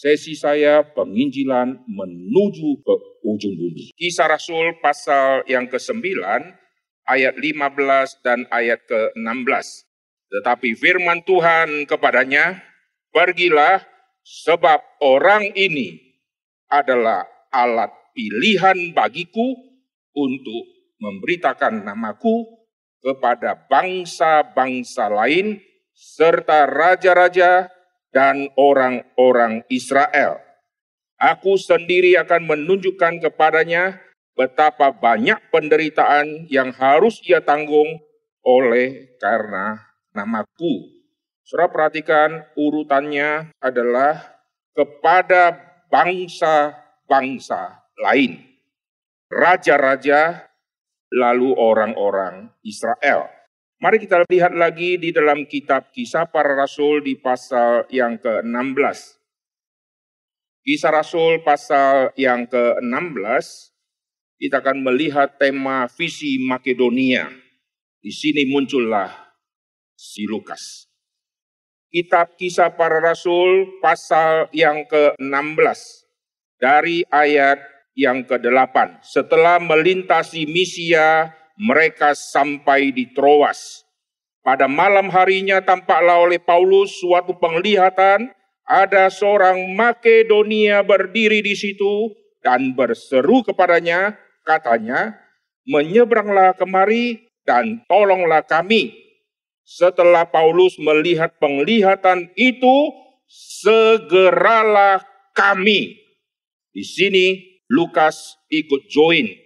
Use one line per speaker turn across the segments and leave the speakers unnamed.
sesi saya penginjilan menuju ke ujung bumi. Kisah Rasul pasal yang ke-9 ayat 15 dan ayat ke-16. Tetapi firman Tuhan kepadanya, pergilah sebab orang ini adalah alat pilihan bagiku untuk memberitakan namaku kepada bangsa-bangsa lain serta raja-raja dan orang-orang Israel. Aku sendiri akan menunjukkan kepadanya betapa banyak penderitaan yang harus ia tanggung oleh karena namaku. Saudara perhatikan urutannya adalah kepada bangsa-bangsa lain. Raja-raja lalu orang-orang Israel. Mari kita lihat lagi di dalam kitab kisah para rasul di pasal yang ke-16. Kisah Rasul pasal yang ke-16, kita akan melihat tema visi Makedonia. Di sini muncullah si Lukas. Kitab Kisah Para Rasul pasal yang ke-16 dari ayat yang ke-8. Setelah melintasi Misia, mereka sampai di Troas. Pada malam harinya tampaklah oleh Paulus suatu penglihatan, ada seorang Makedonia berdiri di situ dan berseru kepadanya, katanya, menyeberanglah kemari dan tolonglah kami. Setelah Paulus melihat penglihatan itu, segeralah kami. Di sini Lukas ikut join.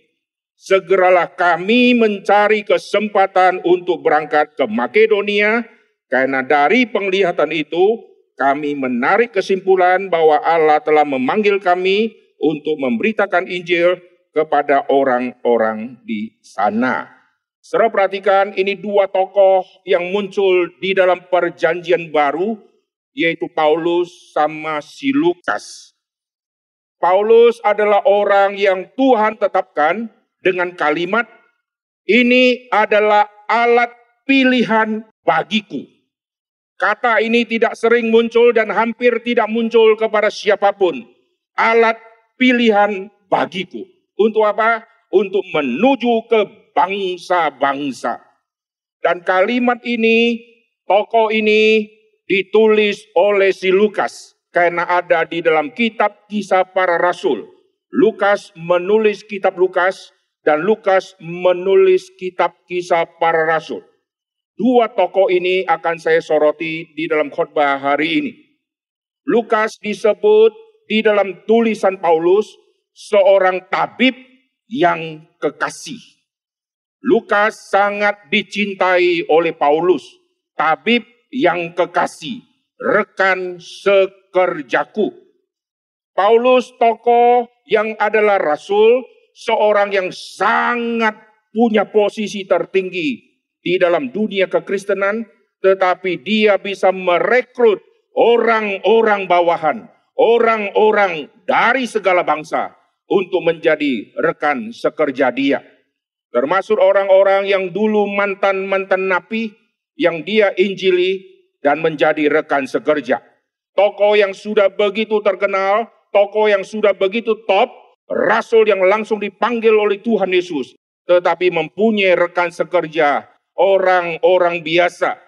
Segeralah kami mencari kesempatan untuk berangkat ke Makedonia, karena dari penglihatan itu kami menarik kesimpulan bahwa Allah telah memanggil kami untuk memberitakan Injil kepada orang-orang di sana. Saudara perhatikan ini dua tokoh yang muncul di dalam perjanjian baru yaitu Paulus sama si Lukas. Paulus adalah orang yang Tuhan tetapkan dengan kalimat ini adalah alat pilihan bagiku. Kata ini tidak sering muncul dan hampir tidak muncul kepada siapa pun. Alat pilihan bagiku. Untuk apa? Untuk menuju ke bangsa-bangsa. Dan kalimat ini, tokoh ini ditulis oleh si Lukas karena ada di dalam kitab kisah para rasul. Lukas menulis kitab Lukas dan Lukas menulis kitab kisah para rasul. Dua tokoh ini akan saya soroti di dalam khotbah hari ini. Lukas disebut di dalam tulisan Paulus seorang tabib yang kekasih. Lukas sangat dicintai oleh Paulus, tabib yang kekasih, rekan sekerjaku. Paulus tokoh yang adalah rasul, seorang yang sangat punya posisi tertinggi di dalam dunia kekristenan, tetapi dia bisa merekrut orang-orang bawahan, orang-orang dari segala bangsa untuk menjadi rekan sekerja dia. Termasuk orang-orang yang dulu mantan-mantan napi yang dia injili dan menjadi rekan sekerja. Tokoh yang sudah begitu terkenal, tokoh yang sudah begitu top, rasul yang langsung dipanggil oleh Tuhan Yesus. Tetapi mempunyai rekan sekerja, orang-orang biasa.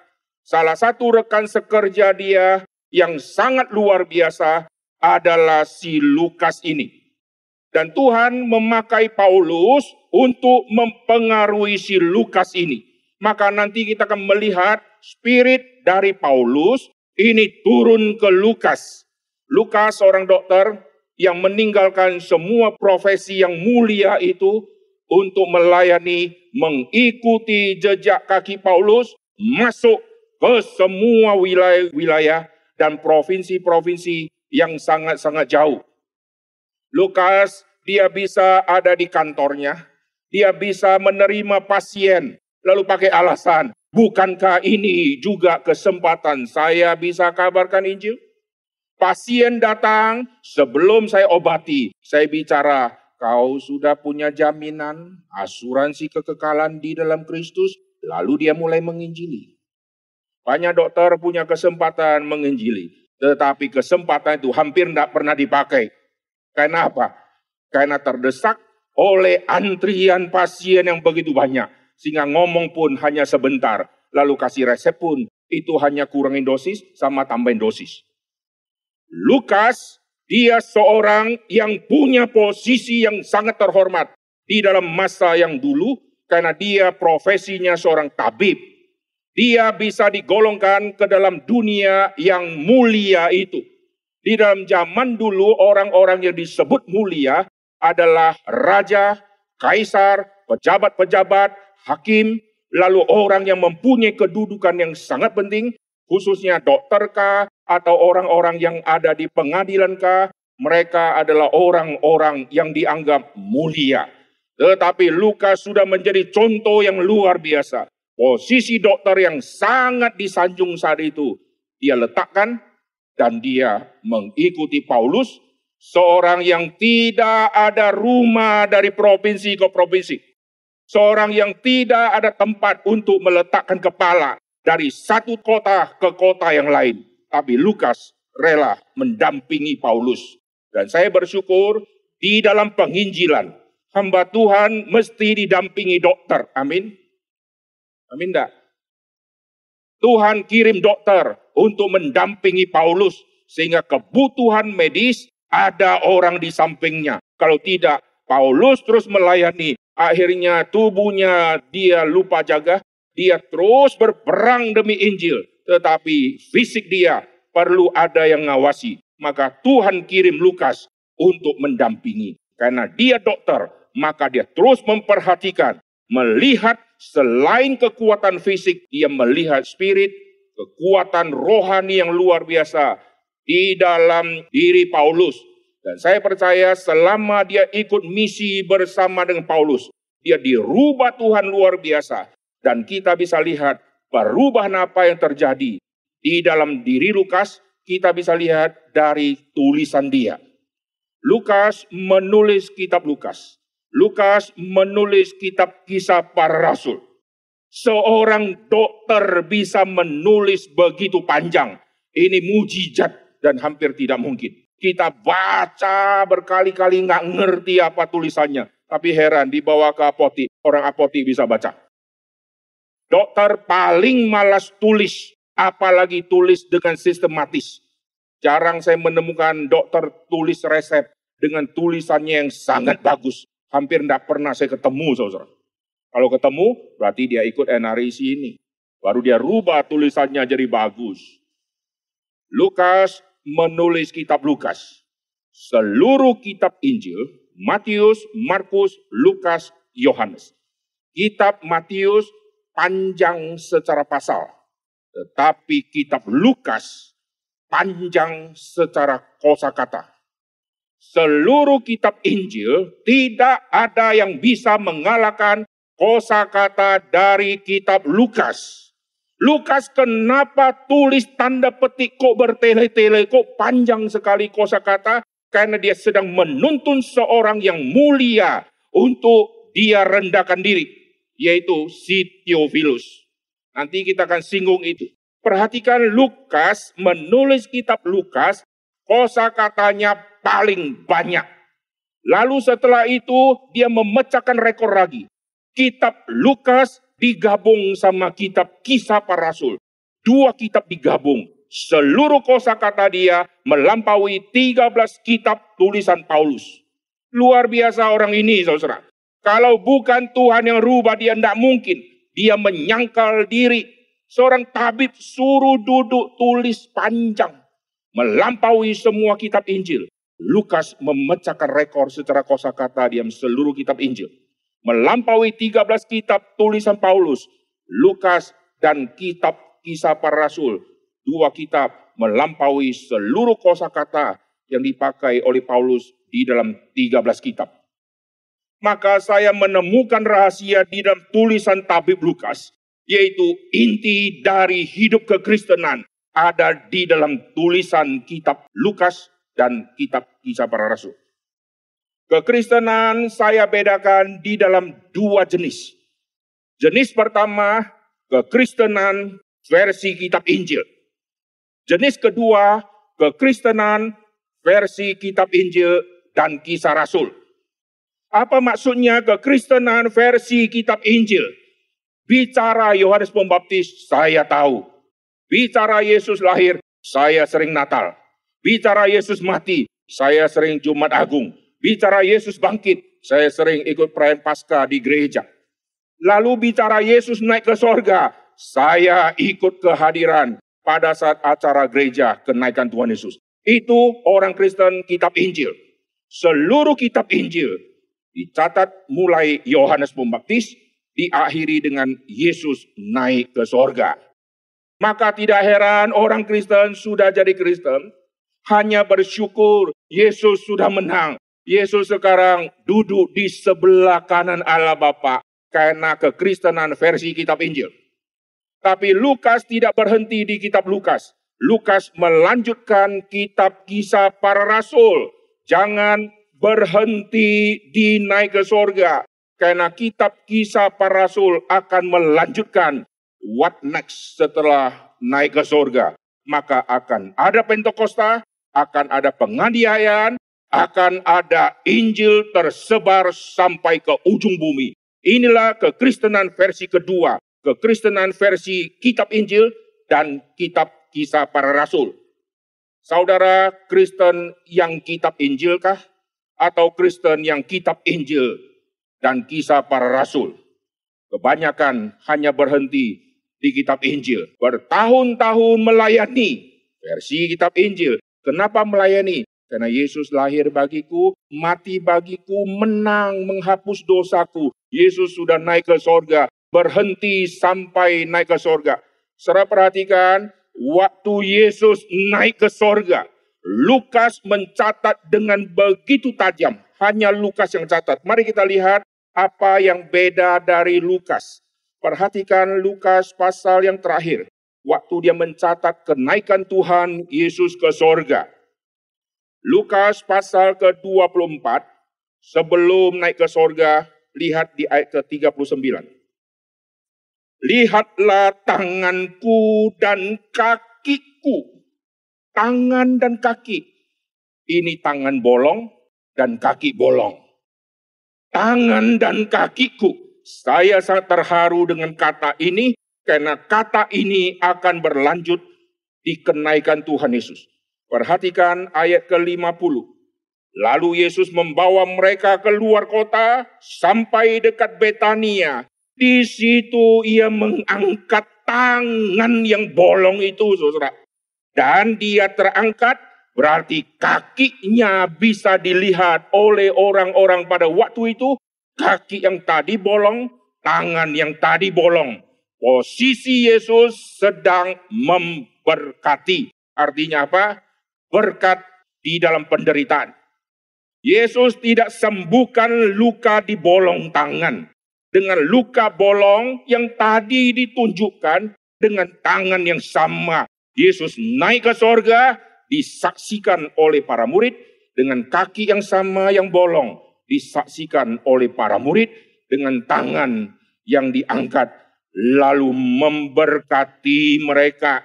Salah satu rekan sekerja dia yang sangat luar biasa adalah si Lukas ini. Dan Tuhan memakai Paulus untuk mempengaruhi si Lukas ini. Maka nanti kita akan melihat spirit dari Paulus ini turun ke Lukas. Lukas seorang dokter yang meninggalkan semua profesi yang mulia itu untuk melayani, mengikuti jejak kaki Paulus, masuk ke semua wilayah-wilayah dan provinsi-provinsi yang sangat-sangat jauh. Lukas dia bisa ada di kantornya, dia bisa menerima pasien, lalu pakai alasan, bukankah ini juga kesempatan saya bisa kabarkan Injil? Pasien datang, sebelum saya obati, saya bicara, kau sudah punya jaminan asuransi kekekalan di dalam Kristus, lalu dia mulai menginjili. Banyak dokter punya kesempatan menginjili. Tetapi kesempatan itu hampir tidak pernah dipakai. Karena apa? Karena terdesak oleh antrian pasien yang begitu banyak. Sehingga ngomong pun hanya sebentar. Lalu kasih resep pun itu hanya kurangin dosis sama tambahin dosis. Lukas, dia seorang yang punya posisi yang sangat terhormat di dalam masa yang dulu karena dia profesinya seorang tabib. Dia bisa digolongkan ke dalam dunia yang mulia itu. Di dalam zaman dulu orang-orang yang disebut mulia adalah raja, kaisar, pejabat-pejabat, hakim, lalu orang yang mempunyai kedudukan yang sangat penting, khususnya dokter kah, atau orang-orang yang ada di pengadilan kah, mereka adalah orang-orang yang dianggap mulia. Tetapi Lukas sudah menjadi contoh yang luar biasa. Posisi dokter yang sangat disanjung saat itu. Dia letakkan dan dia mengikuti Paulus. Seorang yang tidak ada rumah dari provinsi ke provinsi. Seorang yang tidak ada tempat untuk meletakkan kepala dari satu kota ke kota yang lain. Tapi Lukas rela mendampingi Paulus. Dan saya bersyukur di dalam penginjilan hamba Tuhan mesti didampingi dokter. Amin. Amin enggak? Tuhan kirim dokter untuk mendampingi Paulus sehingga kebutuhan medis ada orang di sampingnya. Kalau tidak, Paulus terus melayani. Akhirnya tubuhnya dia lupa jaga. Dia terus berperang demi Injil. Tetapi fisik dia perlu ada yang ngawasi. Maka Tuhan kirim Lukas untuk mendampingi. Karena dia dokter, maka dia terus memperhatikan, melihat selain kekuatan fisik, dia melihat spirit, kekuatan rohani yang luar biasa di dalam diri Paulus. Dan saya percaya selama dia ikut misi bersama dengan Paulus, dia dirubah Tuhan luar biasa. Dan kita bisa lihat perubahan apa yang terjadi di dalam diri Lukas, kita bisa lihat dari tulisan dia. Lukas menulis kitab Lukas. Lukas menulis kitab kisah para rasul. Seorang dokter bisa menulis begitu panjang. Ini mujizat dan hampir tidak mungkin. Kita baca berkali-kali nggak ngerti apa tulisannya. Tapi heran dibawa ke apotik, orang apotik bisa baca. Dokter paling malas tulis, apalagi tulis dengan sistematis. Jarang saya menemukan dokter tulis resep dengan tulisannya yang sangat bagus. Hampir tidak pernah saya ketemu, saudara. Kalau ketemu, berarti dia ikut NRIC ini. Baru dia rubah tulisannya jadi bagus. Lukas menulis kitab Lukas. Seluruh kitab Injil, Matius, Markus, Lukas, Yohanes. Kitab Matius panjang secara pasal. Tetapi kitab Lukas panjang secara kosakata seluruh kitab Injil tidak ada yang bisa mengalahkan kosakata dari kitab Lukas. Lukas kenapa tulis tanda petik kok bertele-tele, kok panjang sekali kosakata? Karena dia sedang menuntun seorang yang mulia untuk dia rendahkan diri, yaitu si Theophilus. Nanti kita akan singgung itu. Perhatikan Lukas menulis kitab Lukas, kosakatanya paling banyak. Lalu setelah itu dia memecahkan rekor lagi. Kitab Lukas digabung sama kitab kisah para rasul. Dua kitab digabung. Seluruh kosakata dia melampaui 13 kitab tulisan Paulus. Luar biasa orang ini, saudara. Kalau bukan Tuhan yang rubah dia tidak mungkin. Dia menyangkal diri. Seorang tabib suruh duduk tulis panjang. Melampaui semua kitab Injil. Lukas memecahkan rekor secara kosakata di seluruh kitab Injil. Melampaui 13 kitab tulisan Paulus, Lukas dan kitab kisah para rasul. Dua kitab melampaui seluruh kosakata yang dipakai oleh Paulus di dalam 13 kitab. Maka saya menemukan rahasia di dalam tulisan tabib Lukas, yaitu inti dari hidup kekristenan ada di dalam tulisan kitab Lukas dan kitab kisah para rasul. Kekristenan saya bedakan di dalam dua jenis. Jenis pertama, kekristenan versi kitab Injil. Jenis kedua, kekristenan versi kitab Injil dan kisah Rasul. Apa maksudnya kekristenan versi kitab Injil? Bicara Yohanes Pembaptis, saya tahu. Bicara Yesus lahir, saya sering Natal. Bicara Yesus mati, saya sering Jumat Agung. Bicara Yesus bangkit, saya sering ikut perayaan Paskah di gereja. Lalu bicara Yesus naik ke sorga, saya ikut kehadiran pada saat acara gereja kenaikan Tuhan Yesus. Itu orang Kristen kitab Injil. Seluruh kitab Injil dicatat mulai Yohanes Pembaptis diakhiri dengan Yesus naik ke sorga. Maka tidak heran orang Kristen sudah jadi Kristen, hanya bersyukur Yesus sudah menang. Yesus sekarang duduk di sebelah kanan Allah Bapa karena kekristenan versi kitab Injil. Tapi Lukas tidak berhenti di kitab Lukas. Lukas melanjutkan kitab kisah para rasul. Jangan berhenti di naik ke sorga. Karena kitab kisah para rasul akan melanjutkan what next setelah naik ke surga. Maka akan ada Pentakosta, akan ada penganiayaan, akan ada Injil tersebar sampai ke ujung bumi. Inilah kekristenan versi kedua, kekristenan versi kitab Injil dan kitab kisah para rasul. Saudara Kristen yang kitab Injil kah? Atau Kristen yang kitab Injil dan kisah para rasul. Kebanyakan hanya berhenti di kitab Injil. Bertahun-tahun melayani versi kitab Injil. Kenapa melayani? Karena Yesus lahir bagiku, mati bagiku, menang menghapus dosaku. Yesus sudah naik ke sorga, berhenti sampai naik ke sorga. Saudara perhatikan, waktu Yesus naik ke sorga, Lukas mencatat dengan begitu tajam. Hanya Lukas yang catat. Mari kita lihat apa yang beda dari Lukas. Perhatikan Lukas pasal yang terakhir. Waktu dia mencatat kenaikan Tuhan Yesus ke sorga. Lukas pasal ke-24, sebelum naik ke sorga, lihat di ayat ke-39. Lihatlah tanganku dan kakiku. Tangan dan kaki. Ini tangan bolong dan kaki bolong tangan dan kakiku. Saya sangat terharu dengan kata ini karena kata ini akan berlanjut di kenaikan Tuhan Yesus. Perhatikan ayat ke-50. Lalu Yesus membawa mereka keluar kota sampai dekat Betania. Di situ ia mengangkat tangan yang bolong itu, saudara. Dan dia terangkat Berarti kakinya bisa dilihat oleh orang-orang pada waktu itu. Kaki yang tadi bolong, tangan yang tadi bolong. Posisi Yesus sedang memberkati. Artinya apa? Berkat di dalam penderitaan. Yesus tidak sembuhkan luka di bolong tangan. Dengan luka bolong yang tadi ditunjukkan dengan tangan yang sama. Yesus naik ke sorga, disaksikan oleh para murid dengan kaki yang sama yang bolong disaksikan oleh para murid dengan tangan yang diangkat lalu memberkati mereka.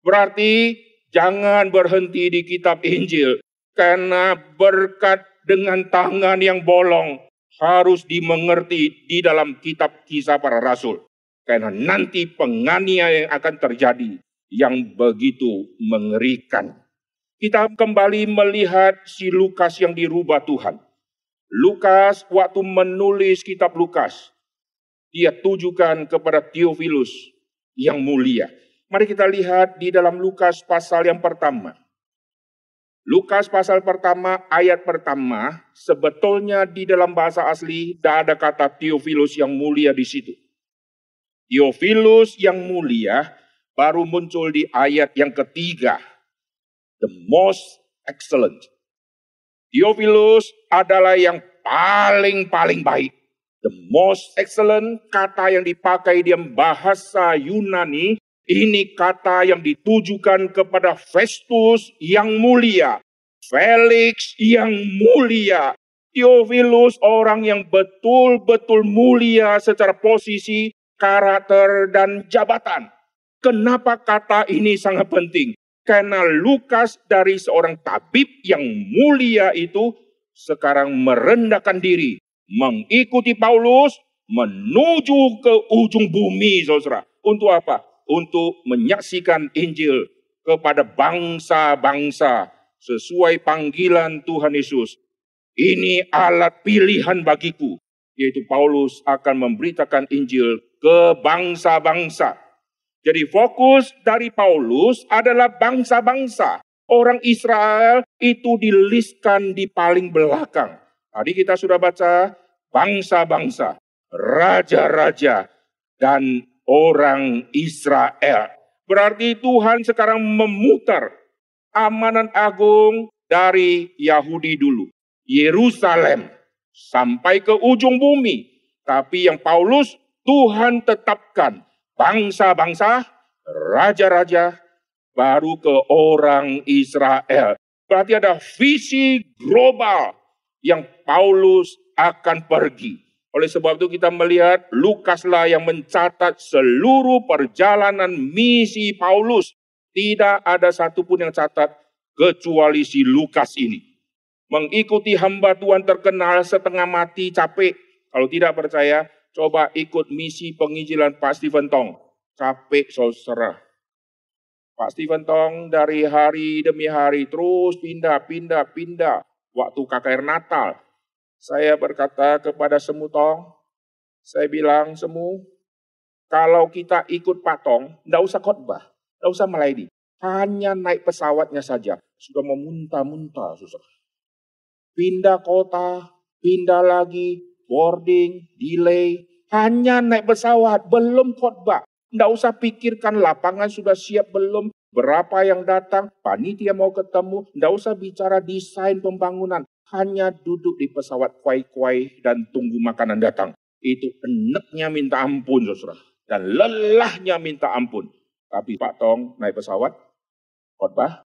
Berarti jangan berhenti di kitab Injil karena berkat dengan tangan yang bolong harus dimengerti di dalam kitab kisah para rasul. Karena nanti penganiayaan yang akan terjadi yang begitu mengerikan. Kita kembali melihat si Lukas yang dirubah Tuhan. Lukas waktu menulis kitab Lukas, dia tujukan kepada Theophilus yang mulia. Mari kita lihat di dalam Lukas pasal yang pertama. Lukas pasal pertama ayat pertama sebetulnya di dalam bahasa asli tidak ada kata Theophilus yang mulia di situ. Theophilus yang mulia baru muncul di ayat yang ketiga. The most excellent. Theophilus adalah yang paling-paling baik. The most excellent kata yang dipakai di bahasa Yunani ini kata yang ditujukan kepada Festus yang mulia, Felix yang mulia, Theophilus orang yang betul-betul mulia secara posisi, karakter, dan jabatan. Kenapa kata ini sangat penting? Karena Lukas dari seorang tabib yang mulia itu sekarang merendahkan diri. Mengikuti Paulus menuju ke ujung bumi saudara. Untuk apa? Untuk menyaksikan Injil kepada bangsa-bangsa sesuai panggilan Tuhan Yesus. Ini alat pilihan bagiku, yaitu Paulus akan memberitakan Injil ke bangsa-bangsa. Jadi fokus dari Paulus adalah bangsa-bangsa. Orang Israel itu diliskan di paling belakang. Tadi kita sudah baca bangsa-bangsa, raja-raja, dan orang Israel. Berarti Tuhan sekarang memutar amanat agung dari Yahudi dulu. Yerusalem sampai ke ujung bumi. Tapi yang Paulus Tuhan tetapkan bangsa-bangsa, raja-raja, baru ke orang Israel. Berarti ada visi global yang Paulus akan pergi. Oleh sebab itu kita melihat Lukaslah yang mencatat seluruh perjalanan misi Paulus. Tidak ada satupun yang catat kecuali si Lukas ini. Mengikuti hamba Tuhan terkenal setengah mati capek. Kalau tidak percaya, coba ikut misi penginjilan Pak Stephen Tong. Capek saudara. Pak Stephen Tong dari hari demi hari terus pindah, pindah, pindah. Waktu KKR Natal, saya berkata kepada Semu Tong, saya bilang Semu, kalau kita ikut Pak Tong, tidak usah khotbah, tidak usah melayani. Hanya naik pesawatnya saja. Sudah memuntah-muntah, susah. Pindah kota, pindah lagi, boarding, delay, hanya naik pesawat, belum khotbah. Tidak usah pikirkan lapangan sudah siap belum, berapa yang datang, panitia mau ketemu, tidak usah bicara desain pembangunan. Hanya duduk di pesawat kuai-kuai dan tunggu makanan datang. Itu enaknya minta ampun, saudara. Dan lelahnya minta ampun. Tapi Pak Tong naik pesawat, khotbah,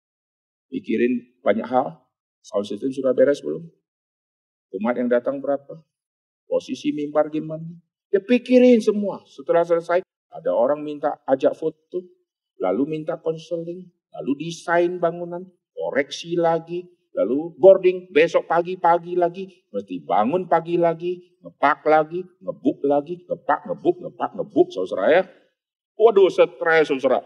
pikirin banyak hal. Sound system sudah beres belum? Umat yang datang berapa? Posisi mimbar gimana. Dia pikirin semua. Setelah selesai, ada orang minta ajak foto, lalu minta konseling, lalu desain bangunan, koreksi lagi, lalu boarding, besok pagi-pagi lagi, mesti bangun pagi lagi, ngepak lagi, ngebuk lagi, ngepak, ngebuk, ngepak, ngebuk, saudara ya. Waduh, stres saudara.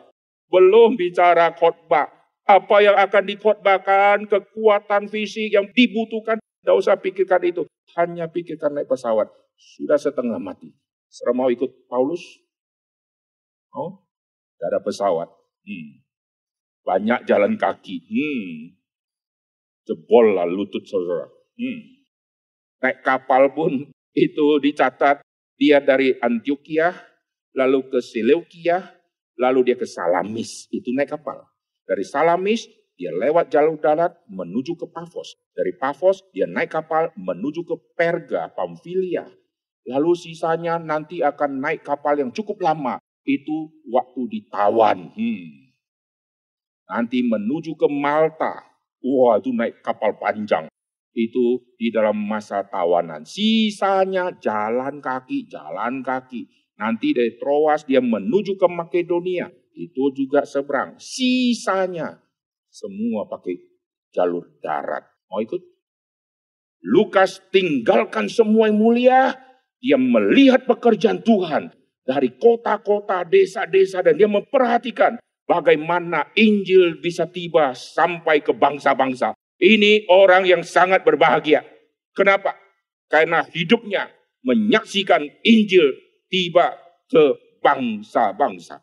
Belum bicara khotbah. Apa yang akan dikhotbahkan, kekuatan fisik yang dibutuhkan, tidak usah pikirkan itu. Hanya pikirkan naik pesawat. Sudah setengah mati. Serah mau ikut Paulus? Oh, tidak ada pesawat. Hmm. Banyak jalan kaki. Hmm. Jebol lah lutut saudara. Hmm. Naik kapal pun itu dicatat dia dari Antioquia, lalu ke Seleukia, lalu dia ke Salamis. Itu naik kapal. Dari Salamis dia lewat jalur darat menuju ke Pafos. Dari Pafos dia naik kapal menuju ke Perga, Pamfilia. Lalu sisanya nanti akan naik kapal yang cukup lama. Itu waktu ditawan. Hmm. Nanti menuju ke Malta. Wah itu naik kapal panjang. Itu di dalam masa tawanan. Sisanya jalan kaki, jalan kaki. Nanti dari Troas dia menuju ke Makedonia. Itu juga seberang. Sisanya semua pakai jalur darat. Mau ikut? Lukas tinggalkan semua yang mulia. Dia melihat pekerjaan Tuhan dari kota-kota, desa-desa dan dia memperhatikan bagaimana Injil bisa tiba sampai ke bangsa-bangsa. Ini orang yang sangat berbahagia. Kenapa? Karena hidupnya menyaksikan Injil tiba ke bangsa-bangsa.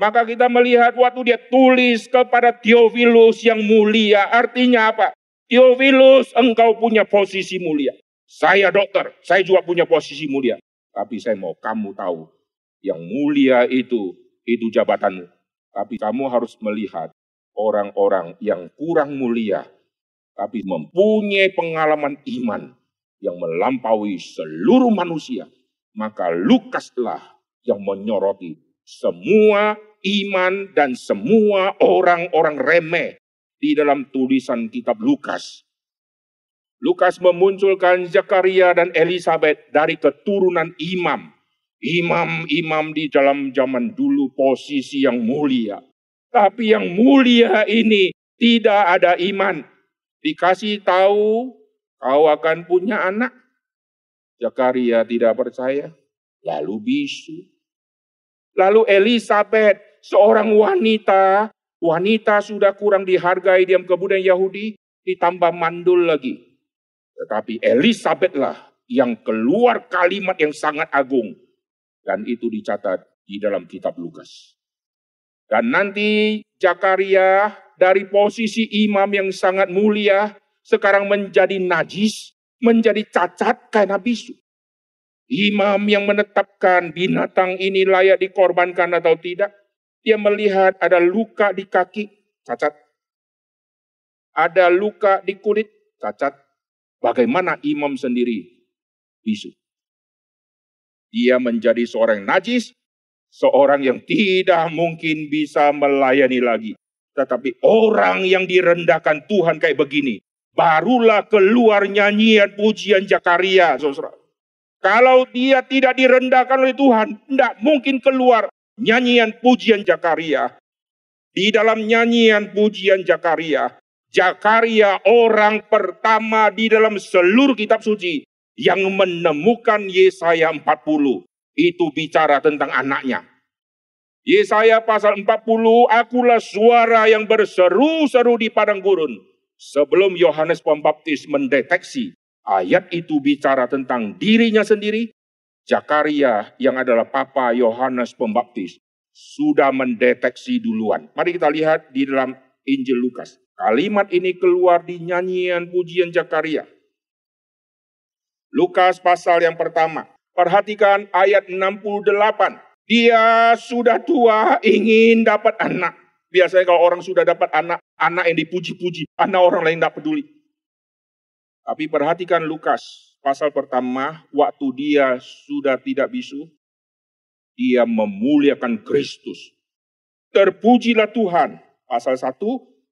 Maka kita melihat waktu dia tulis kepada Theophilus yang mulia. Artinya apa? Theophilus engkau punya posisi mulia. Saya dokter, saya juga punya posisi mulia. Tapi saya mau kamu tahu, yang mulia itu, itu jabatanmu. Tapi kamu harus melihat orang-orang yang kurang mulia, tapi mempunyai pengalaman iman yang melampaui seluruh manusia. Maka Lukaslah yang menyoroti semua iman dan semua orang-orang remeh di dalam tulisan kitab Lukas. Lukas memunculkan Zakaria dan Elizabeth dari keturunan imam. Imam-imam di dalam zaman dulu posisi yang mulia. Tapi yang mulia ini tidak ada iman. Dikasih tahu kau akan punya anak. Zakaria tidak percaya. Lalu bisu. Lalu Elizabeth, seorang wanita, wanita sudah kurang dihargai diam kebudayaan Yahudi, ditambah mandul lagi. Tetapi Elizabeth lah yang keluar kalimat yang sangat agung. Dan itu dicatat di dalam kitab Lukas. Dan nanti Zakaria dari posisi imam yang sangat mulia, sekarang menjadi najis, menjadi cacat karena bisu. Imam yang menetapkan binatang ini layak dikorbankan atau tidak, dia melihat ada luka di kaki, cacat. Ada luka di kulit, cacat. Bagaimana imam sendiri bisu? Dia menjadi seorang najis, seorang yang tidak mungkin bisa melayani lagi. Tetapi orang yang direndahkan Tuhan kayak begini, barulah keluar nyanyian pujian Jakaria, saudara. Kalau dia tidak direndahkan oleh Tuhan, tidak mungkin keluar nyanyian pujian Jakaria. Di dalam nyanyian pujian Jakaria, Jakaria orang pertama di dalam seluruh kitab suci yang menemukan Yesaya 40. Itu bicara tentang anaknya. Yesaya pasal 40, akulah suara yang berseru-seru di padang gurun. Sebelum Yohanes Pembaptis mendeteksi ayat itu bicara tentang dirinya sendiri, Jakaria yang adalah papa Yohanes Pembaptis sudah mendeteksi duluan. Mari kita lihat di dalam Injil Lukas. Kalimat ini keluar di nyanyian pujian Zakaria. Lukas pasal yang pertama. Perhatikan ayat 68. Dia sudah tua ingin dapat anak. Biasanya kalau orang sudah dapat anak, anak yang dipuji-puji, anak orang lain tidak peduli. Tapi perhatikan Lukas pasal pertama, waktu dia sudah tidak bisu, dia memuliakan Kristus. Terpujilah Tuhan. Pasal 1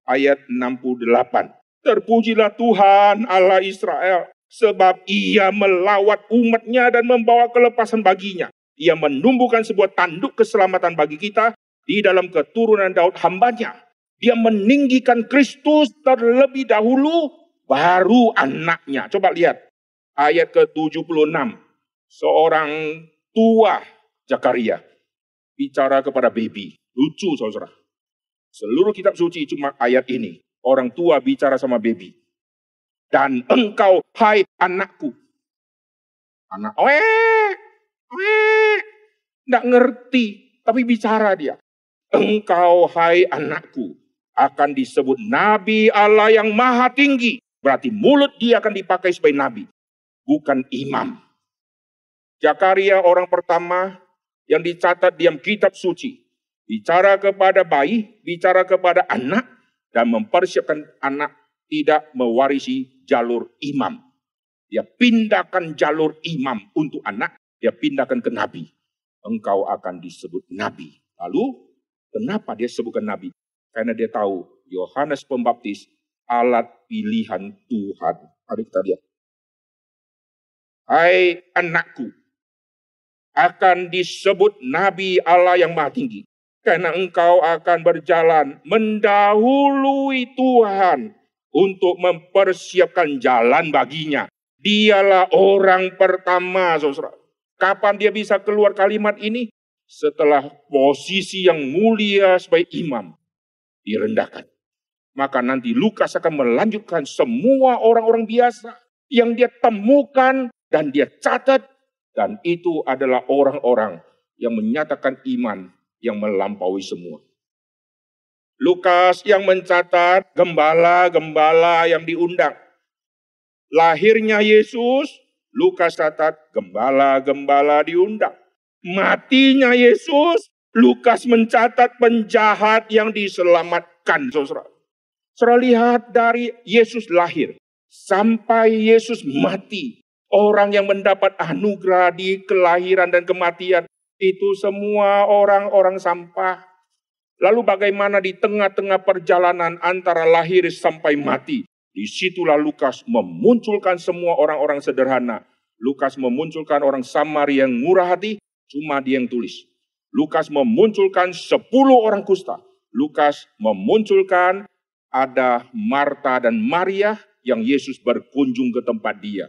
ayat 68. Terpujilah Tuhan Allah Israel, sebab ia melawat umatnya dan membawa kelepasan baginya. Ia menumbuhkan sebuah tanduk keselamatan bagi kita di dalam keturunan Daud hambanya. Dia meninggikan Kristus terlebih dahulu, baru anaknya. Coba lihat ayat ke-76. Seorang tua Zakaria bicara kepada baby. Lucu saudara. Seluruh kitab suci cuma ayat ini. Orang tua bicara sama baby. Dan engkau, hai anakku. Anak, weh, weh. Nggak ngerti, tapi bicara dia. Engkau, hai anakku, akan disebut Nabi Allah yang maha tinggi. Berarti mulut dia akan dipakai sebagai nabi, bukan imam. Jakaria orang pertama yang dicatat diam kitab suci bicara kepada bayi, bicara kepada anak, dan mempersiapkan anak tidak mewarisi jalur imam. Dia pindahkan jalur imam untuk anak, dia pindahkan ke nabi. Engkau akan disebut nabi. Lalu, kenapa dia sebutkan nabi? Karena dia tahu Yohanes Pembaptis alat pilihan Tuhan. Mari kita lihat. Hai anakku, akan disebut Nabi Allah yang maha tinggi karena engkau akan berjalan mendahului Tuhan untuk mempersiapkan jalan baginya. Dialah orang pertama. Kapan dia bisa keluar kalimat ini? Setelah posisi yang mulia sebagai imam direndahkan. Maka nanti Lukas akan melanjutkan semua orang-orang biasa yang dia temukan dan dia catat. Dan itu adalah orang-orang yang menyatakan iman yang melampaui semua. Lukas yang mencatat gembala-gembala yang diundang. Lahirnya Yesus, Lukas catat gembala-gembala diundang. Matinya Yesus, Lukas mencatat penjahat yang diselamatkan. Saudara. Saudara lihat dari Yesus lahir sampai Yesus mati. Orang yang mendapat anugerah di kelahiran dan kematian itu semua orang-orang sampah. Lalu bagaimana di tengah-tengah perjalanan antara lahir sampai mati? Di situlah Lukas memunculkan semua orang-orang sederhana. Lukas memunculkan orang Samari yang murah hati, cuma dia yang tulis. Lukas memunculkan sepuluh orang kusta. Lukas memunculkan ada Marta dan Maria yang Yesus berkunjung ke tempat dia.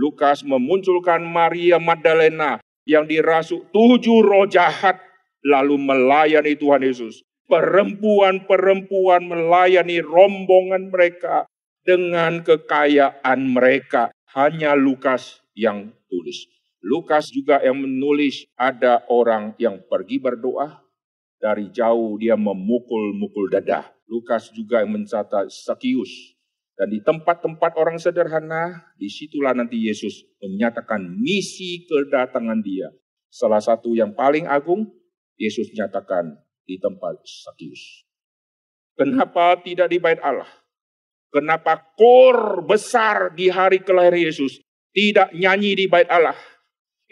Lukas memunculkan Maria Magdalena yang dirasuk tujuh roh jahat lalu melayani Tuhan Yesus. Perempuan-perempuan melayani rombongan mereka dengan kekayaan mereka. Hanya Lukas yang tulis. Lukas juga yang menulis ada orang yang pergi berdoa. Dari jauh dia memukul-mukul dada. Lukas juga yang mencatat Sakius. Dan di tempat-tempat orang sederhana, di situlah nanti Yesus menyatakan misi kedatangan dia. Salah satu yang paling agung, Yesus nyatakan di tempat Sakius. Kenapa tidak di bait Allah? Kenapa kor besar di hari kelahiran Yesus tidak nyanyi di bait Allah?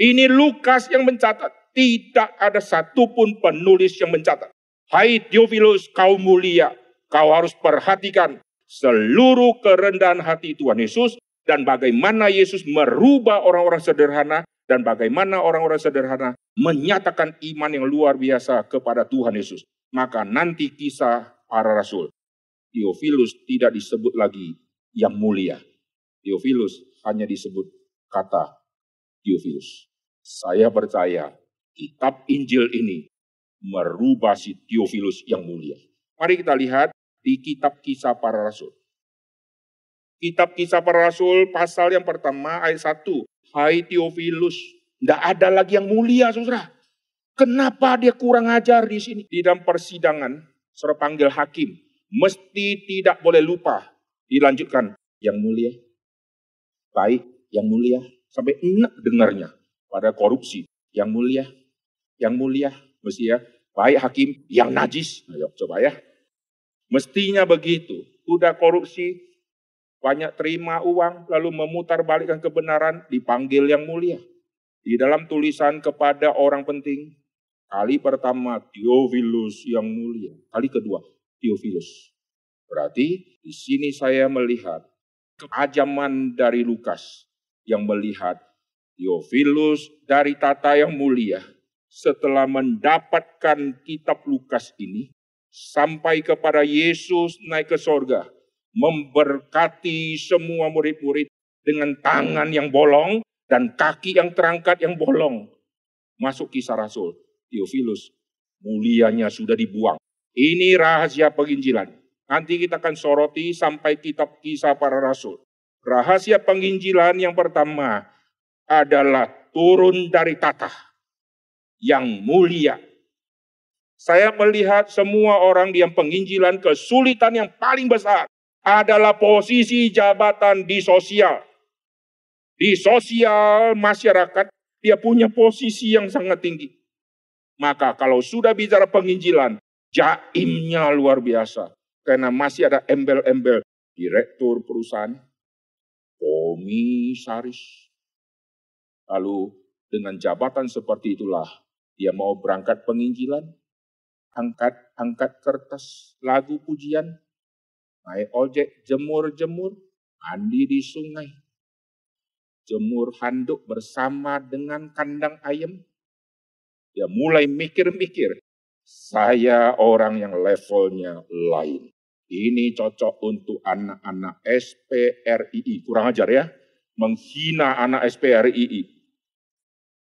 Ini Lukas yang mencatat. Tidak ada satupun penulis yang mencatat. Hai Theophilus, kau mulia. Kau harus perhatikan seluruh kerendahan hati Tuhan Yesus dan bagaimana Yesus merubah orang-orang sederhana dan bagaimana orang-orang sederhana menyatakan iman yang luar biasa kepada Tuhan Yesus. Maka nanti kisah para rasul Theophilus tidak disebut lagi yang mulia. Theophilus hanya disebut kata Theophilus. Saya percaya kitab Injil ini merubah si Theophilus yang mulia. Mari kita lihat di kitab kisah para rasul. Kitab kisah para rasul pasal yang pertama ayat 1. Hai Theophilus, tidak ada lagi yang mulia saudara. Kenapa dia kurang ajar di sini? Di dalam persidangan, suruh panggil hakim mesti tidak boleh lupa dilanjutkan yang mulia. Baik, yang mulia. Sampai enak dengarnya pada korupsi. Yang mulia, yang mulia. Mesti ya, baik hakim, yang najis. Ayo coba ya. Mestinya begitu. Udah korupsi, banyak terima uang, lalu memutar balikkan kebenaran, dipanggil yang mulia. Di dalam tulisan kepada orang penting, kali pertama Theophilus yang mulia, kali kedua Theophilus. Berarti di sini saya melihat keajaman dari Lukas yang melihat Theophilus dari tata yang mulia setelah mendapatkan kitab Lukas ini sampai kepada Yesus naik ke sorga memberkati semua murid-murid dengan tangan yang bolong dan kaki yang terangkat yang bolong. Masuk kisah Rasul, Theophilus, mulianya sudah dibuang. Ini rahasia penginjilan. Nanti kita akan soroti sampai kitab kisah para rasul. Rahasia penginjilan yang pertama adalah turun dari tata yang mulia. Saya melihat semua orang yang penginjilan kesulitan yang paling besar adalah posisi jabatan di sosial. Di sosial masyarakat, dia punya posisi yang sangat tinggi. Maka kalau sudah bicara penginjilan, jaimnya luar biasa. Karena masih ada embel-embel direktur perusahaan, komisaris. Lalu dengan jabatan seperti itulah dia mau berangkat penginjilan, angkat-angkat kertas lagu pujian, naik ojek, jemur-jemur, mandi di sungai, jemur handuk bersama dengan kandang ayam. Dia mulai mikir-mikir, saya orang yang levelnya lain. Ini cocok untuk anak-anak SPRII. Kurang ajar ya. Menghina anak SPRII.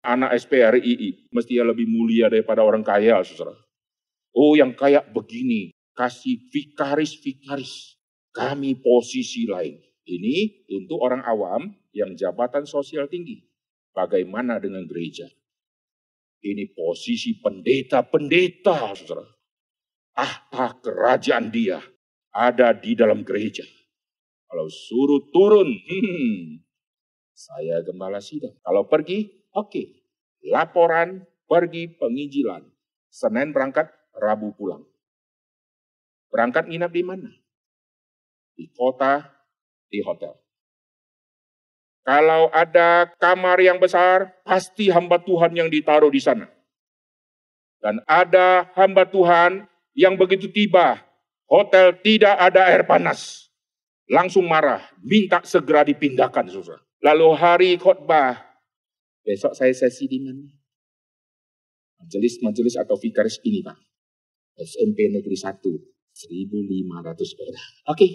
Anak SPRII mesti lebih mulia daripada orang kaya, saudara. Oh yang kaya begini, kasih vikaris-vikaris. Kami posisi lain. Ini untuk orang awam yang jabatan sosial tinggi. Bagaimana dengan gereja? Ini posisi pendeta-pendeta, saudara. Ah, kerajaan dia ada di dalam gereja. Kalau suruh turun, hmm, saya gembala sidang. Kalau pergi, oke. Okay. Laporan pergi penginjilan. Senin berangkat, Rabu pulang. Berangkat nginap di mana? Di kota, di hotel. Kalau ada kamar yang besar, pasti hamba Tuhan yang ditaruh di sana. Dan ada hamba Tuhan yang begitu tiba, hotel tidak ada air panas. Langsung marah, minta segera dipindahkan. Susah. Lalu hari khotbah, besok saya sesi di mana? Majelis-majelis atau vikaris ini Pak. SMP Negeri 1, 1.500 orang. Oke,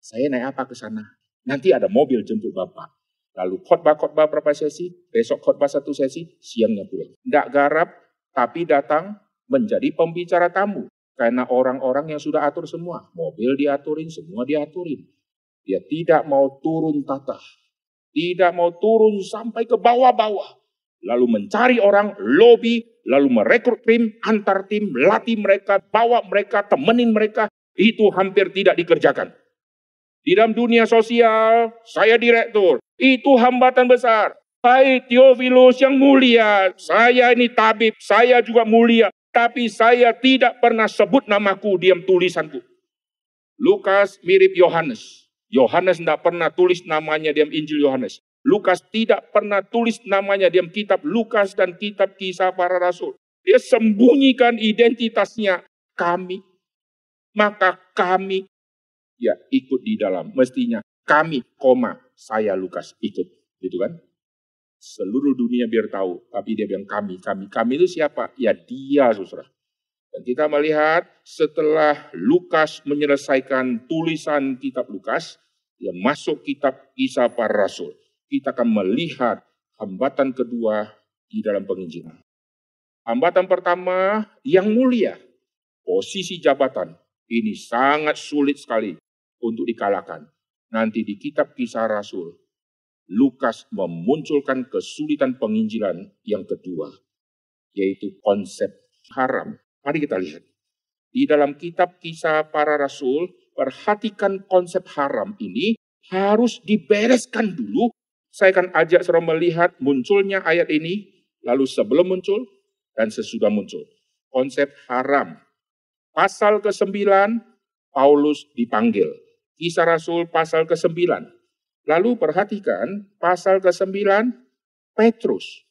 saya naik apa ke sana? Nanti ada mobil jemput Bapak. Lalu khotbah-khotbah berapa sesi, besok khotbah satu sesi, siangnya pulang. Tidak garap, tapi datang menjadi pembicara tamu. Karena orang-orang yang sudah atur semua. Mobil diaturin, semua diaturin. Dia tidak mau turun tata. Tidak mau turun sampai ke bawah-bawah. Lalu mencari orang, lobby, lalu merekrut tim, antar tim, latih mereka, bawa mereka, temenin mereka. Itu hampir tidak dikerjakan. Di dalam dunia sosial, saya direktur. Itu hambatan besar. Hai Theophilus yang mulia, saya ini tabib, saya juga mulia. Tapi saya tidak pernah sebut namaku diam tulisanku. Lukas mirip Yohanes. Yohanes tidak pernah tulis namanya diam Injil Yohanes. Lukas tidak pernah tulis namanya diam kitab Lukas dan kitab kisah para rasul. Dia sembunyikan identitasnya kami. Maka kami ya ikut di dalam. Mestinya kami, koma, saya Lukas ikut. Gitu kan? Seluruh dunia biar tahu. Tapi dia bilang kami, kami. Kami itu siapa? Ya dia, saudara. Dan kita melihat setelah Lukas menyelesaikan tulisan kitab Lukas, dia masuk kitab kisah para rasul. Kita akan melihat hambatan kedua di dalam penginjilan. Hambatan pertama yang mulia, posisi jabatan. Ini sangat sulit sekali untuk dikalahkan. Nanti di kitab kisah Rasul, Lukas memunculkan kesulitan penginjilan yang kedua, yaitu konsep haram. Mari kita lihat. Di dalam kitab kisah para rasul, perhatikan konsep haram ini harus dibereskan dulu. Saya akan ajak saudara melihat munculnya ayat ini, lalu sebelum muncul dan sesudah muncul. Konsep haram. Pasal ke-9, Paulus dipanggil. Kisah Rasul pasal ke-9. Lalu perhatikan pasal ke-9 Petrus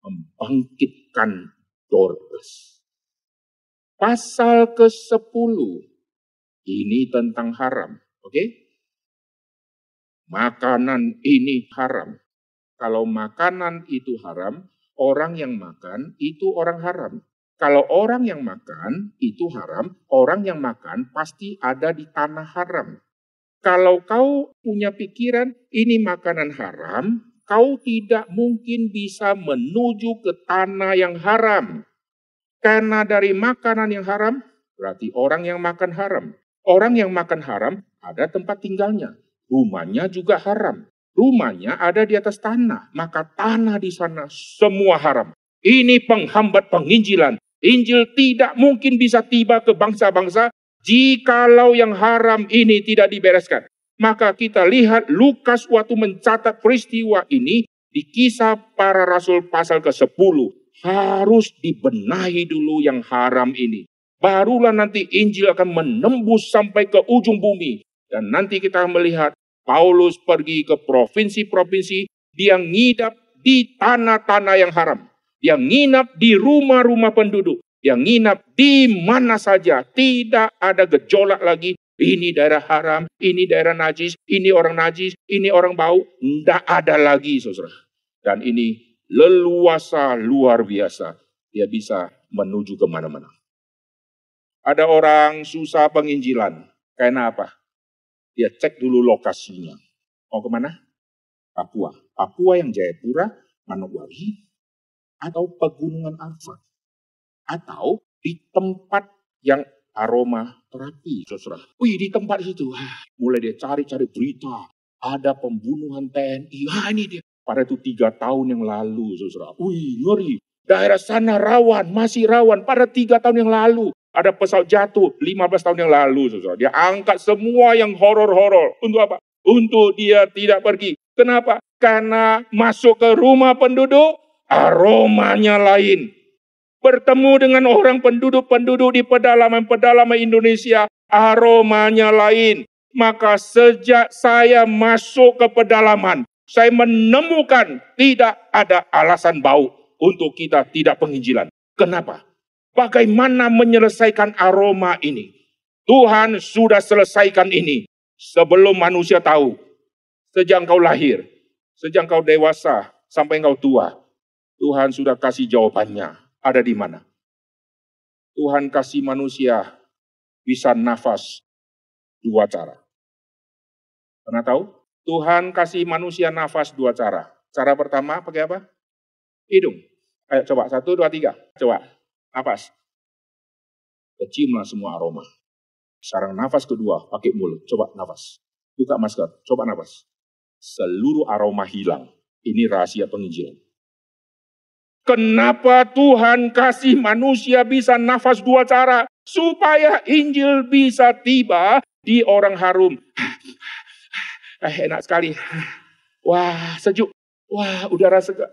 membangkitkan Dorcas. Pasal ke-10 ini tentang haram, oke? Okay? Makanan ini haram. Kalau makanan itu haram, orang yang makan itu orang haram. Kalau orang yang makan itu haram, orang yang makan pasti ada di tanah haram. Kalau kau punya pikiran ini makanan haram, kau tidak mungkin bisa menuju ke tanah yang haram. Karena dari makanan yang haram, berarti orang yang makan haram. Orang yang makan haram ada tempat tinggalnya. Rumahnya juga haram. Rumahnya ada di atas tanah, maka tanah di sana semua haram. Ini penghambat penginjilan. Injil tidak mungkin bisa tiba ke bangsa-bangsa jikalau yang haram ini tidak dibereskan. Maka kita lihat Lukas waktu mencatat peristiwa ini di kisah para rasul pasal ke-10. Harus dibenahi dulu yang haram ini. Barulah nanti Injil akan menembus sampai ke ujung bumi. Dan nanti kita melihat Paulus pergi ke provinsi-provinsi. Dia ngidap di tanah-tanah yang haram yang nginap di rumah-rumah penduduk, yang nginap di mana saja, tidak ada gejolak lagi. Ini daerah haram, ini daerah najis, ini orang najis, ini orang bau, tidak ada lagi, saudara. Dan ini leluasa luar biasa. Dia bisa menuju ke mana-mana. Ada orang susah penginjilan. Karena apa? Dia cek dulu lokasinya. Mau ke mana? Papua. Papua yang Jayapura, Manokwari, atau pegunungan Arfak atau di tempat yang aroma terapi, saudara. Wih, di tempat itu, mulai dia cari-cari berita, ada pembunuhan TNI. Ah, ini dia. Pada itu tiga tahun yang lalu, saudara. Wih, ngeri. Daerah sana rawan, masih rawan. Pada tiga tahun yang lalu, ada pesawat jatuh 15 tahun yang lalu. Dia angkat semua yang horor-horor. Untuk apa? Untuk dia tidak pergi. Kenapa? Karena masuk ke rumah penduduk, aromanya lain. Bertemu dengan orang penduduk-penduduk di pedalaman-pedalaman Indonesia, aromanya lain. Maka sejak saya masuk ke pedalaman, saya menemukan tidak ada alasan bau untuk kita tidak penginjilan. Kenapa? Bagaimana menyelesaikan aroma ini? Tuhan sudah selesaikan ini sebelum manusia tahu. Sejak kau lahir, sejak kau dewasa, sampai kau tua. Tuhan sudah kasih jawabannya. Ada di mana? Tuhan kasih manusia bisa nafas dua cara. Pernah tahu? Tuhan kasih manusia nafas dua cara. Cara pertama pakai apa? Hidung. Ayo coba, satu, dua, tiga. Coba, nafas. Keciumlah semua aroma. Sekarang nafas kedua, pakai mulut. Coba nafas. Buka masker, coba nafas. Seluruh aroma hilang. Ini rahasia penginjilan. Kenapa Tuhan kasih manusia bisa nafas dua cara? Supaya Injil bisa tiba di orang harum. Eh, enak sekali. Wah, sejuk. Wah, udara segar.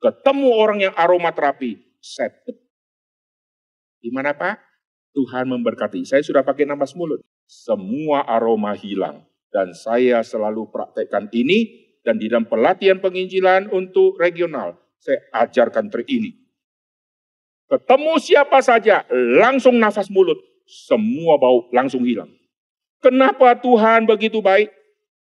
Ketemu orang yang aroma terapi. Gimana Pak? Tuhan memberkati. Saya sudah pakai nafas mulut. Semua aroma hilang. Dan saya selalu praktekkan ini. Dan di dalam pelatihan penginjilan untuk regional saya ajarkan trik ini. Ketemu siapa saja, langsung nafas mulut, semua bau langsung hilang. Kenapa Tuhan begitu baik?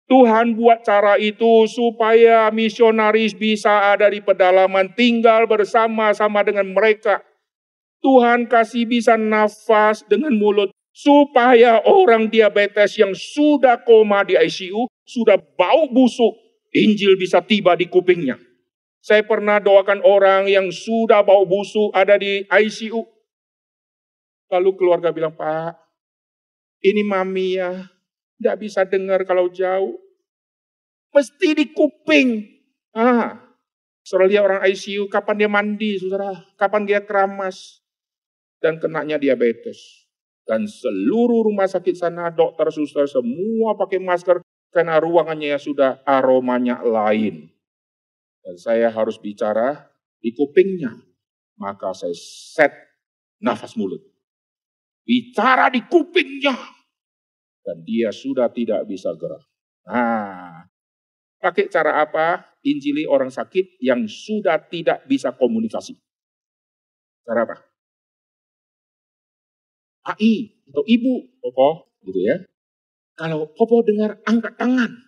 Tuhan buat cara itu supaya misionaris bisa ada di pedalaman, tinggal bersama-sama dengan mereka. Tuhan kasih bisa nafas dengan mulut supaya orang diabetes yang sudah koma di ICU, sudah bau busuk, Injil bisa tiba di kupingnya. Saya pernah doakan orang yang sudah bau busuk ada di ICU. Lalu keluarga bilang, Pak, ini mami ya, tidak bisa dengar kalau jauh. Mesti di kuping. Ah, saudara lihat orang ICU, kapan dia mandi, saudara? Kapan dia keramas? Dan kenanya diabetes. Dan seluruh rumah sakit sana, dokter, suster, semua pakai masker karena ruangannya sudah aromanya lain dan saya harus bicara di kupingnya, maka saya set nafas mulut. Bicara di kupingnya, dan dia sudah tidak bisa gerak. Nah, pakai cara apa? Injili orang sakit yang sudah tidak bisa komunikasi. Cara apa? AI atau ibu, Popo, gitu ya. Kalau Popo dengar angkat tangan,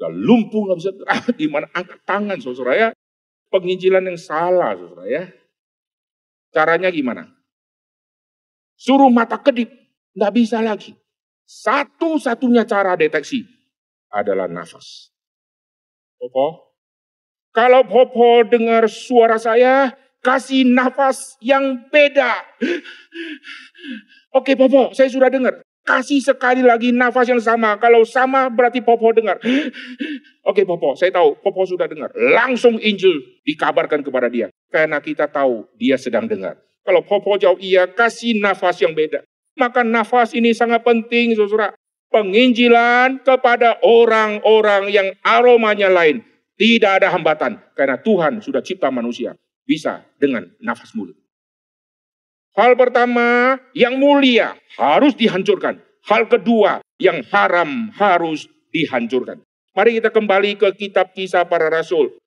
Gak lumpuh, gak bisa ah, gimana angkat tangan saudara ya. Penginjilan yang salah saudara ya. Caranya gimana? Suruh mata kedip, gak bisa lagi. Satu-satunya cara deteksi adalah nafas. Popo, kalau Popo dengar suara saya, kasih nafas yang beda. Oke Popo, saya sudah dengar. Kasih sekali lagi nafas yang sama. Kalau sama berarti Popo dengar. Oke Popo, saya tahu Popo sudah dengar. Langsung Injil dikabarkan kepada dia. Karena kita tahu dia sedang dengar. Kalau Popo jawab iya, kasih nafas yang beda. Maka nafas ini sangat penting, saudara. Penginjilan kepada orang-orang yang aromanya lain. Tidak ada hambatan. Karena Tuhan sudah cipta manusia. Bisa dengan nafas mulut. Hal pertama, yang mulia harus dihancurkan. Hal kedua, yang haram harus dihancurkan. Mari kita kembali ke kitab kisah para rasul.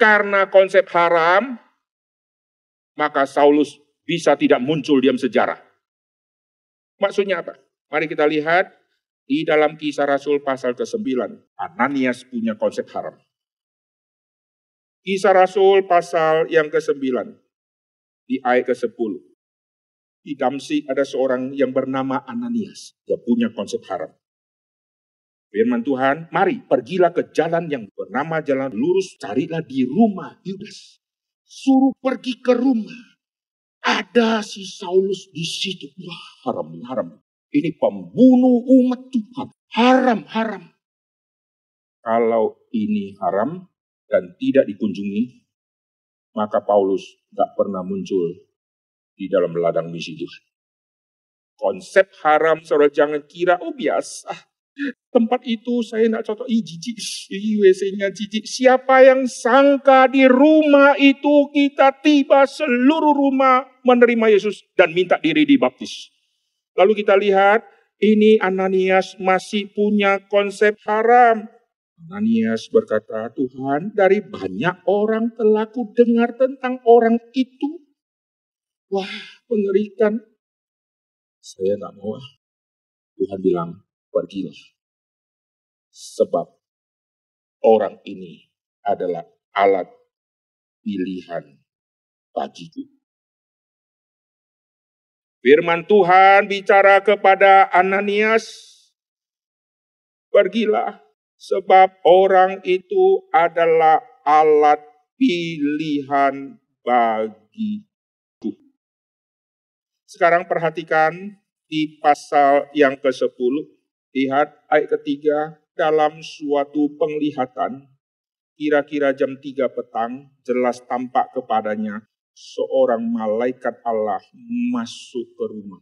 Karena konsep haram, maka Saulus bisa tidak muncul diam sejarah. Maksudnya apa? Mari kita lihat di dalam kisah Rasul pasal ke-9. Ananias punya konsep haram. Kisah Rasul pasal yang ke-9. Di ayat ke-10 di Damsik ada seorang yang bernama Ananias. Dia punya konsep haram. Firman Tuhan, mari pergilah ke jalan yang bernama jalan lurus, carilah di rumah Yudas. Suruh pergi ke rumah. Ada si Saulus di situ. Wah, haram, haram. Ini pembunuh umat Tuhan. Haram, haram. Kalau ini haram dan tidak dikunjungi, maka Paulus gak pernah muncul di dalam ladang misi Tuhan. Konsep haram, saudara jangan kira, oh biasa. Tempat itu saya tidak cocok, ih jijik, WC-nya jijik. Siapa yang sangka di rumah itu kita tiba seluruh rumah menerima Yesus dan minta diri dibaptis. Lalu kita lihat, ini Ananias masih punya konsep haram. Ananias berkata, Tuhan dari banyak orang telah ku dengar tentang orang itu. Wah, mengerikan. Saya nggak mau. Ah. Tuhan bilang, pergilah. Sebab orang ini adalah alat pilihan bagiku. Firman Tuhan bicara kepada Ananias, pergilah sebab orang itu adalah alat pilihan bagiku. Sekarang perhatikan di pasal yang ke-10, lihat ayat ketiga, dalam suatu penglihatan, kira-kira jam 3 petang, jelas tampak kepadanya seorang malaikat Allah masuk ke rumah.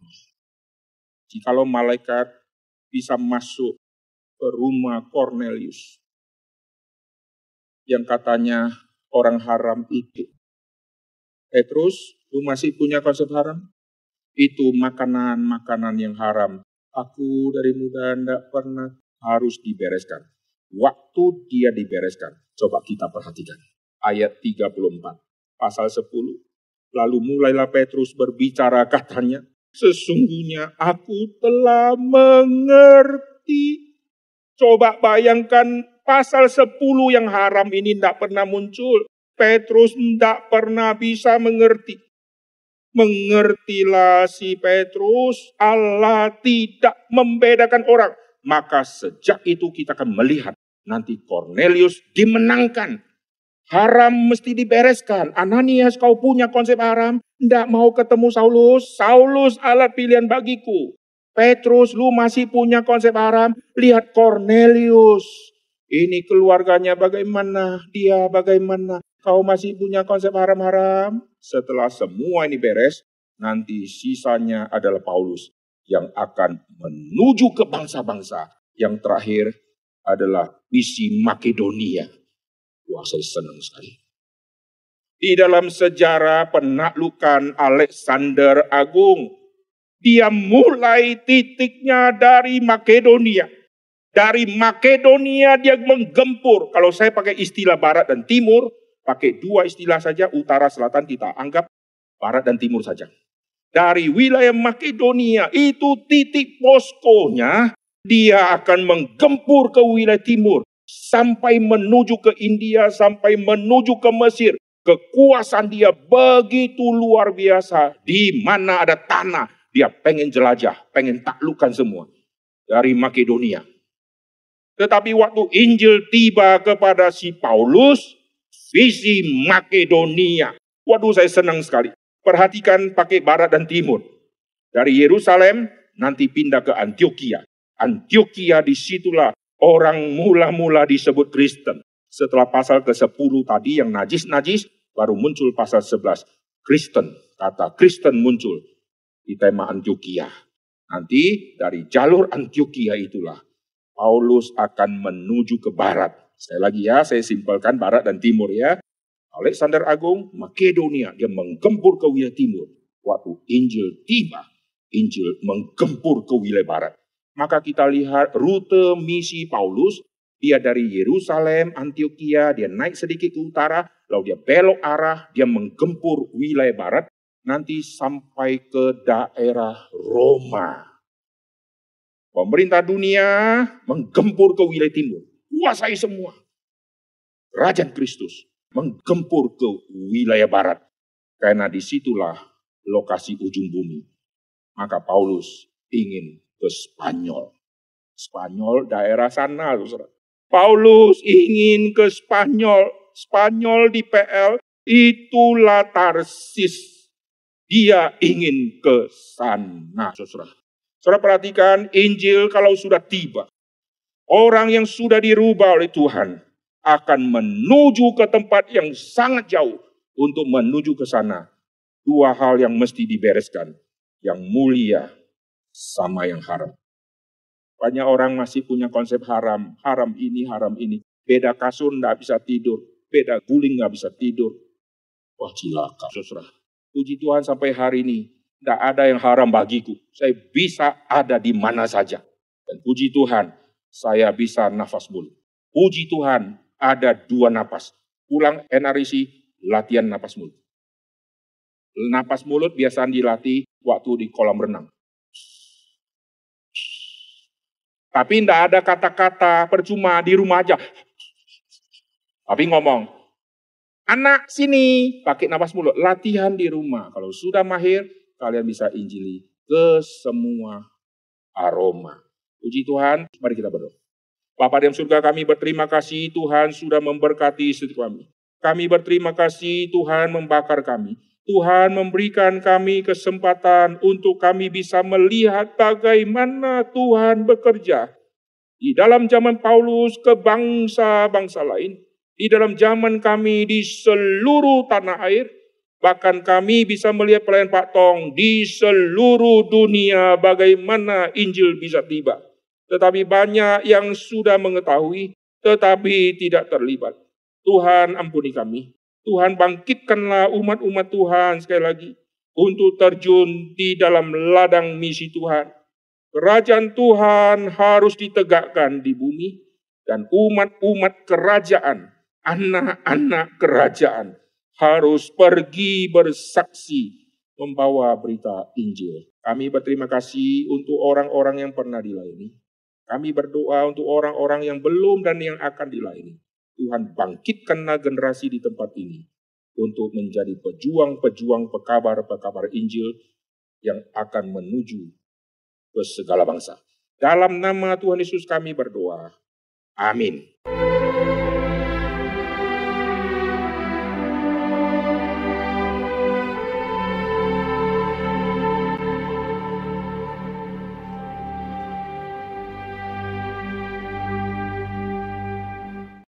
Jikalau malaikat bisa masuk ke rumah Cornelius, yang katanya orang haram itu. Petrus, lu masih punya konsep haram? Itu makanan-makanan yang haram. Aku dari muda tidak pernah harus dibereskan. Waktu dia dibereskan, coba kita perhatikan. Ayat 34 pasal 10. Lalu mulailah Petrus berbicara katanya, sesungguhnya aku telah mengerti. Coba bayangkan pasal 10 yang haram ini tidak pernah muncul. Petrus tidak pernah bisa mengerti. Mengertilah si Petrus, Allah tidak membedakan orang. Maka sejak itu kita akan melihat nanti Cornelius dimenangkan Haram mesti dibereskan. Ananias kau punya konsep haram. Tidak mau ketemu Saulus. Saulus alat pilihan bagiku. Petrus lu masih punya konsep haram. Lihat Cornelius. Ini keluarganya bagaimana. Dia bagaimana. Kau masih punya konsep haram-haram. Setelah semua ini beres. Nanti sisanya adalah Paulus. Yang akan menuju ke bangsa-bangsa. Yang terakhir adalah visi Makedonia Wah saya senang sekali. Di dalam sejarah penaklukan Alexander Agung, dia mulai titiknya dari Makedonia. Dari Makedonia dia menggempur. Kalau saya pakai istilah barat dan timur, pakai dua istilah saja, utara selatan kita anggap barat dan timur saja. Dari wilayah Makedonia itu titik poskonya, dia akan menggempur ke wilayah timur sampai menuju ke India, sampai menuju ke Mesir. Kekuasaan dia begitu luar biasa. Di mana ada tanah, dia pengen jelajah, pengen taklukkan semua. Dari Makedonia. Tetapi waktu Injil tiba kepada si Paulus, visi Makedonia. Waduh saya senang sekali. Perhatikan pakai barat dan timur. Dari Yerusalem nanti pindah ke Antioquia. Antioquia di situlah Orang mula-mula disebut Kristen. Setelah pasal ke-10 tadi yang najis-najis, baru muncul pasal 11. Kristen, kata Kristen muncul di tema Antioquia. Nanti dari jalur Antioquia itulah Paulus akan menuju ke barat. Sekali lagi ya, saya simpelkan barat dan timur ya. Alexander Agung, Makedonia, dia menggempur ke wilayah timur. Waktu Injil tiba, Injil menggempur ke wilayah barat. Maka kita lihat rute misi Paulus, dia dari Yerusalem, Antioquia, dia naik sedikit ke utara, lalu dia belok arah, dia menggempur wilayah barat, nanti sampai ke daerah Roma. Pemerintah dunia menggempur ke wilayah timur, kuasai semua. Kerajaan Kristus menggempur ke wilayah barat, karena di situlah lokasi ujung bumi. Maka Paulus ingin ke Spanyol. Spanyol daerah sana. Paulus ingin ke Spanyol. Spanyol di PL itulah Tarsis. Dia ingin ke sana. Saudara. Saudara perhatikan Injil kalau sudah tiba. Orang yang sudah dirubah oleh Tuhan akan menuju ke tempat yang sangat jauh untuk menuju ke sana. Dua hal yang mesti dibereskan. Yang mulia sama yang haram. Banyak orang masih punya konsep haram, haram ini, haram ini. Beda kasur nggak bisa tidur, beda guling nggak bisa tidur. Wah cilaka, saudara. Puji Tuhan sampai hari ini, tidak ada yang haram bagiku. Saya bisa ada di mana saja. Dan puji Tuhan, saya bisa nafas mulut. Puji Tuhan, ada dua napas. Pulang NRIC, latihan napas mulut. Napas mulut biasanya dilatih waktu di kolam renang. Tapi tidak ada kata-kata percuma di rumah aja. Tapi ngomong, anak sini, pakai nafas mulut, latihan di rumah. Kalau sudah mahir, kalian bisa injili ke semua aroma. Puji Tuhan, mari kita berdoa. Bapak di surga kami berterima kasih Tuhan sudah memberkati setiap kami. Kami berterima kasih Tuhan membakar kami. Tuhan memberikan kami kesempatan untuk kami bisa melihat bagaimana Tuhan bekerja di dalam zaman Paulus ke bangsa-bangsa lain, di dalam zaman kami di seluruh tanah air, bahkan kami bisa melihat pelayan Pak Tong di seluruh dunia bagaimana Injil bisa tiba. Tetapi banyak yang sudah mengetahui, tetapi tidak terlibat. Tuhan ampuni kami. Tuhan bangkitkanlah umat-umat Tuhan sekali lagi untuk terjun di dalam ladang misi Tuhan. Kerajaan Tuhan harus ditegakkan di bumi dan umat-umat kerajaan, anak-anak kerajaan harus pergi bersaksi membawa berita Injil. Kami berterima kasih untuk orang-orang yang pernah dilayani. Kami berdoa untuk orang-orang yang belum dan yang akan dilayani. Tuhan bangkitkanlah generasi di tempat ini untuk menjadi pejuang-pejuang pekabar-pekabar Injil yang akan menuju ke segala bangsa. Dalam nama Tuhan Yesus kami berdoa. Amin.